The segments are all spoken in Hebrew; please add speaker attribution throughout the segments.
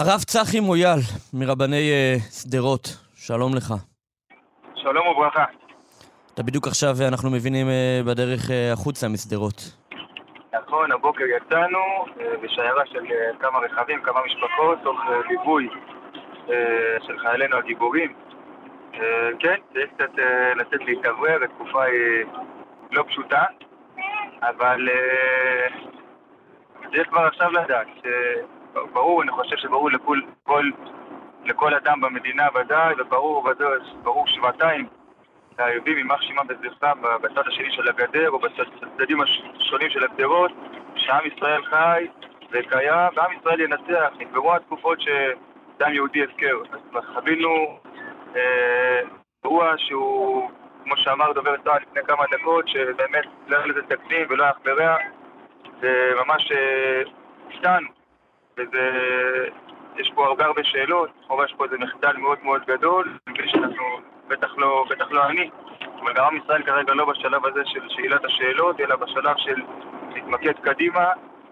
Speaker 1: הרב צחי מויאל, מרבני uh, שדרות, שלום לך.
Speaker 2: שלום וברכה.
Speaker 1: אתה בדיוק עכשיו, אנחנו מבינים, uh, בדרך החוצה משדרות.
Speaker 2: נכון, הבוקר יצאנו בשיירה של כמה רכבים, כמה משפחות, תוך ליווי של חיילינו הגיבורים. כן, צריך קצת לצאת להתאוורר, התקופה היא לא פשוטה, אבל צריך כבר עכשיו לדעת ש... ברור, אני חושב שברור לכל, כל, לכל אדם במדינה ודאי, וברור ברור שבעתיים האויבים, יימח שמם בזכרם בצד השני של הגדר או בצדדים השונים של הגדרות, שעם ישראל חי וקיים, ועם ישראל ינצח. נגמרו התקופות שדם יהודי הפקר. אז חווינו אה, אירוע שהוא, כמו שאמר דובר צה"ל לפני כמה דקות, שבאמת לא היה לזה תקדים ולא היה אח וממש אה, הופתענו. וזה... יש פה הרבה הרבה שאלות, לכאורה יש פה איזה מחדל מאוד מאוד גדול, בגלל שאנחנו, בטח לא, בטח לא אני, אבל גם עם ישראל כרגע לא בשלב הזה של שאלת השאלות, אלא בשלב של להתמקד קדימה,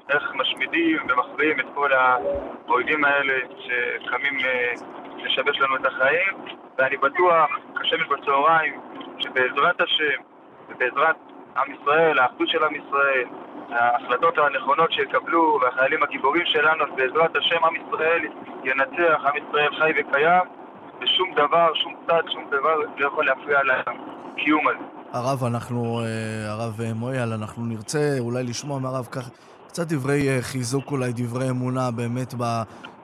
Speaker 2: איך משמידים ומכריעים את כל האויבים האלה שקמים אה, לשבש לנו את החיים, ואני בטוח, כשמש בצהריים, שבעזרת השם ובעזרת עם ישראל, האחדות של עם ישראל, ההחלטות הנכונות שיקבלו והחיילים הגיבורים שלנו, בעזרת השם עם ישראל ינצח, עם ישראל חי וקיים, ושום דבר, שום צד, שום דבר לא יכול להפריע לקיום הזה.
Speaker 3: הרב, אנחנו, אה, הרב מויאל, אנחנו נרצה אולי לשמוע מהרב כך קצת דברי אה, חיזוק, אולי דברי אמונה באמת ב,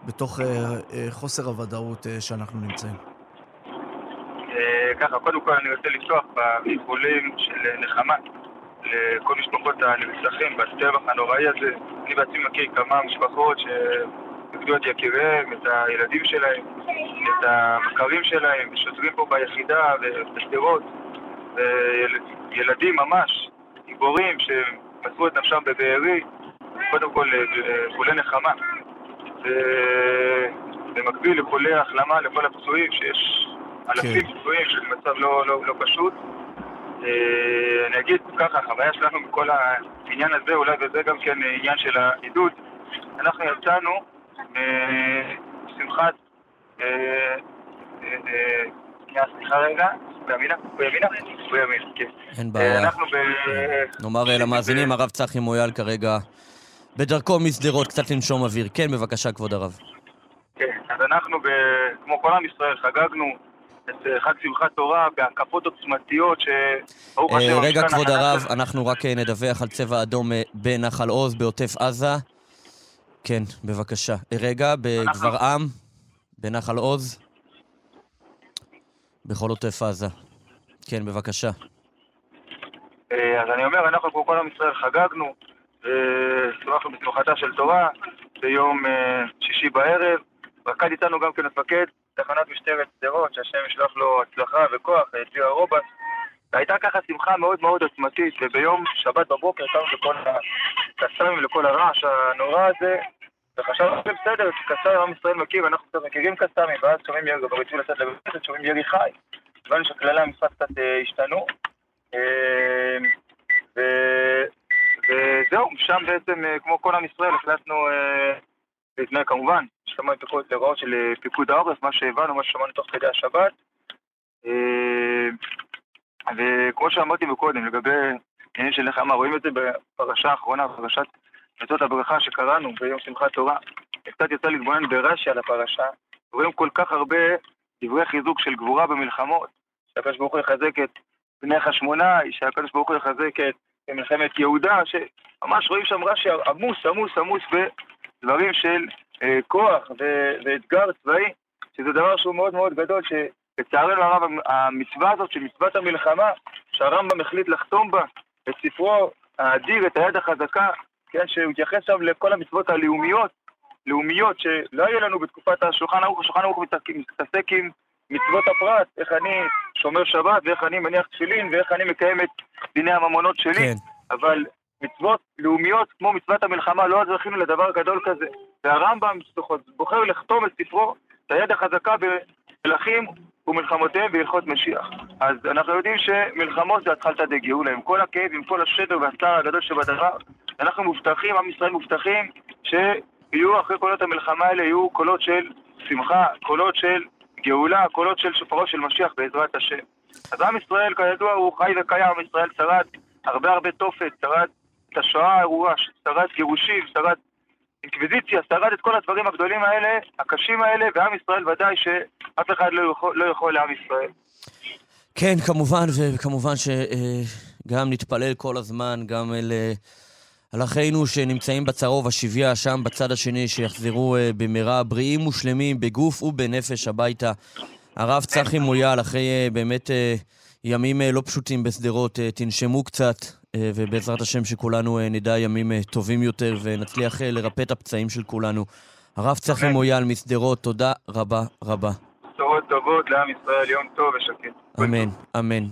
Speaker 3: בתוך אה, חוסר הוודאות שאנחנו נמצאים.
Speaker 2: ככה, קודם כל אני רוצה לפתוח באיחולים של נחמה לכל משפחות הנרצחים בטבח הנוראי הזה. אני בעצמי מכיר כמה משפחות שאיבדו את יקיריהם, את הילדים שלהם, את המכרים שלהם, ושוטרים פה ביחידה ובשדרות, וילדים ממש, גיבורים שמסרו את נפשם בבארי, קודם כל חולי נחמה. ובמקביל לחולי החלמה לכל הפצועים, שיש אלפים כן. פצועים של מצב לא, לא, לא פשוט. אה, אני אגיד ככה, החוויה שלנו בכל העניין הזה, אולי וזה גם כן עניין של העידוד, אנחנו יצאנו משמחת, אה, אה, סליחה רגע, בימינה? בימינה? בימינה, כן.
Speaker 1: אין בעיה. נאמר למאזינים, הרב צחי מויאל כרגע בדרכו משדרות קצת לנשום אוויר. כן, בבקשה, כבוד הרב.
Speaker 2: כן, אז אנחנו, כמו כל עם ישראל, חגגנו את אה, חג שמחת תורה בהקפות עוצמתיות שברוך
Speaker 1: השם... רגע, כבוד הרב, אנחנו רק אה, נדווח על צבע אדום אה, בנחל עוז בעוטף עזה. כן, בבקשה. רגע, בגברעם, בנחל עוז, בכל עוטף עזה. כן, בבקשה.
Speaker 2: אז אני אומר, אנחנו כמו כל עם ישראל חגגנו, שמחנו בשמחתה של תורה ביום שישי בערב. רקד איתנו גם כן מפקד תחנת משטרת שדרות, שהשם ישלח לו הצלחה וכוח, צביה רובס. והייתה ככה שמחה מאוד מאוד עוצמתית, וביום שבת בבוקר קמנו לכל הקסאמים ולכל הרעש הנורא הזה, וחשבנו בסדר, קסאמים עם ישראל מכיר, אנחנו קצת מכירים קסאמים, ואז שומעים ירי, כבר יצאו לצאת לבית, שומעים ירי חי. הבנו שכללי המשחק קצת אה, השתנו. אה, וזהו, שם בעצם, אה, כמו כל עם ישראל, החלטנו לפני כמובן, שמענו את ההוראות של אה, פיקוד העורף, מה שהבנו, מה ששמענו תוך כדי השבת. אה, וכמו שאמרתי מקודם, לגבי עניינים של נחמה, רואים את זה בפרשה האחרונה, בפרשת מצוות הברכה שקראנו ביום שמחת תורה. קצת יצא להתבונן ברש"י על הפרשה, רואים כל כך הרבה דברי חיזוק של גבורה במלחמות, שהקדוש ברוך הוא יחזק את בני חשמונאי, שהקדוש ברוך הוא יחזק את מלחמת יהודה, שממש רואים שם רש"י עמוס, עמוס, עמוס דברים של כוח ואתגר צבאי, שזה דבר שהוא מאוד מאוד גדול, שלצערנו הרב המצווה הזאת, של מצוות המלחמה, שהרמב"ם החליט לחתום בה את ספרו האדיר, את היד החזקה, כן, שהוא התייחס שם לכל המצוות הלאומיות, לאומיות, שלא יהיה לנו בתקופת השולחן ערוך, השולחן ערוך מתעסק עם מצוות הפרט, איך אני שומר שבת, ואיך אני מניח תפילין, ואיך אני מקיים את דיני הממונות שלי, כן. אבל מצוות לאומיות כמו מצוות המלחמה, לא זכינו לדבר גדול כזה. והרמב"ם בוחר לכתוב את ספרו, את היד החזקה במלכים ומלחמותיהם בהלכות משיח. אז אנחנו יודעים שמלחמות זה התחלתא דגאולה, עם כל הכאב, עם כל השבר והצער הגדול שבדבר, אנחנו מובטחים, עם ישראל מובטחים, ש... יהיו אחרי קולות המלחמה האלה, יהיו קולות של שמחה, קולות של גאולה, קולות של שופרו של משיח בעזרת השם. אז עם ישראל, כידוע, הוא חי וקיים, עם ישראל שרד הרבה הרבה תופת, שרד את השואה הארורה, שרד גירושים, שרד אינקוויזיציה, שרד את כל הדברים הגדולים האלה, הקשים האלה, ועם ישראל ודאי שאף אחד לא יכול, לא יכול לעם ישראל.
Speaker 1: כן, כמובן, וכמובן שגם נתפלל כל הזמן, גם אל, על אחינו שנמצאים בצרוב, השביה, שם בצד השני, שיחזרו במהרה בריאים ושלמים, בגוף ובנפש הביתה. הרב צחי מויאל, אחרי באמת ימים לא פשוטים בשדרות, תנשמו קצת, ובעזרת השם שכולנו נדע ימים טובים יותר ונצליח לרפא את הפצעים של כולנו. הרב צחי מויאל משדרות, תודה רבה רבה.
Speaker 2: בשורות טובות לעם ישראל, יום טוב ושקט.
Speaker 1: אמן, אמן.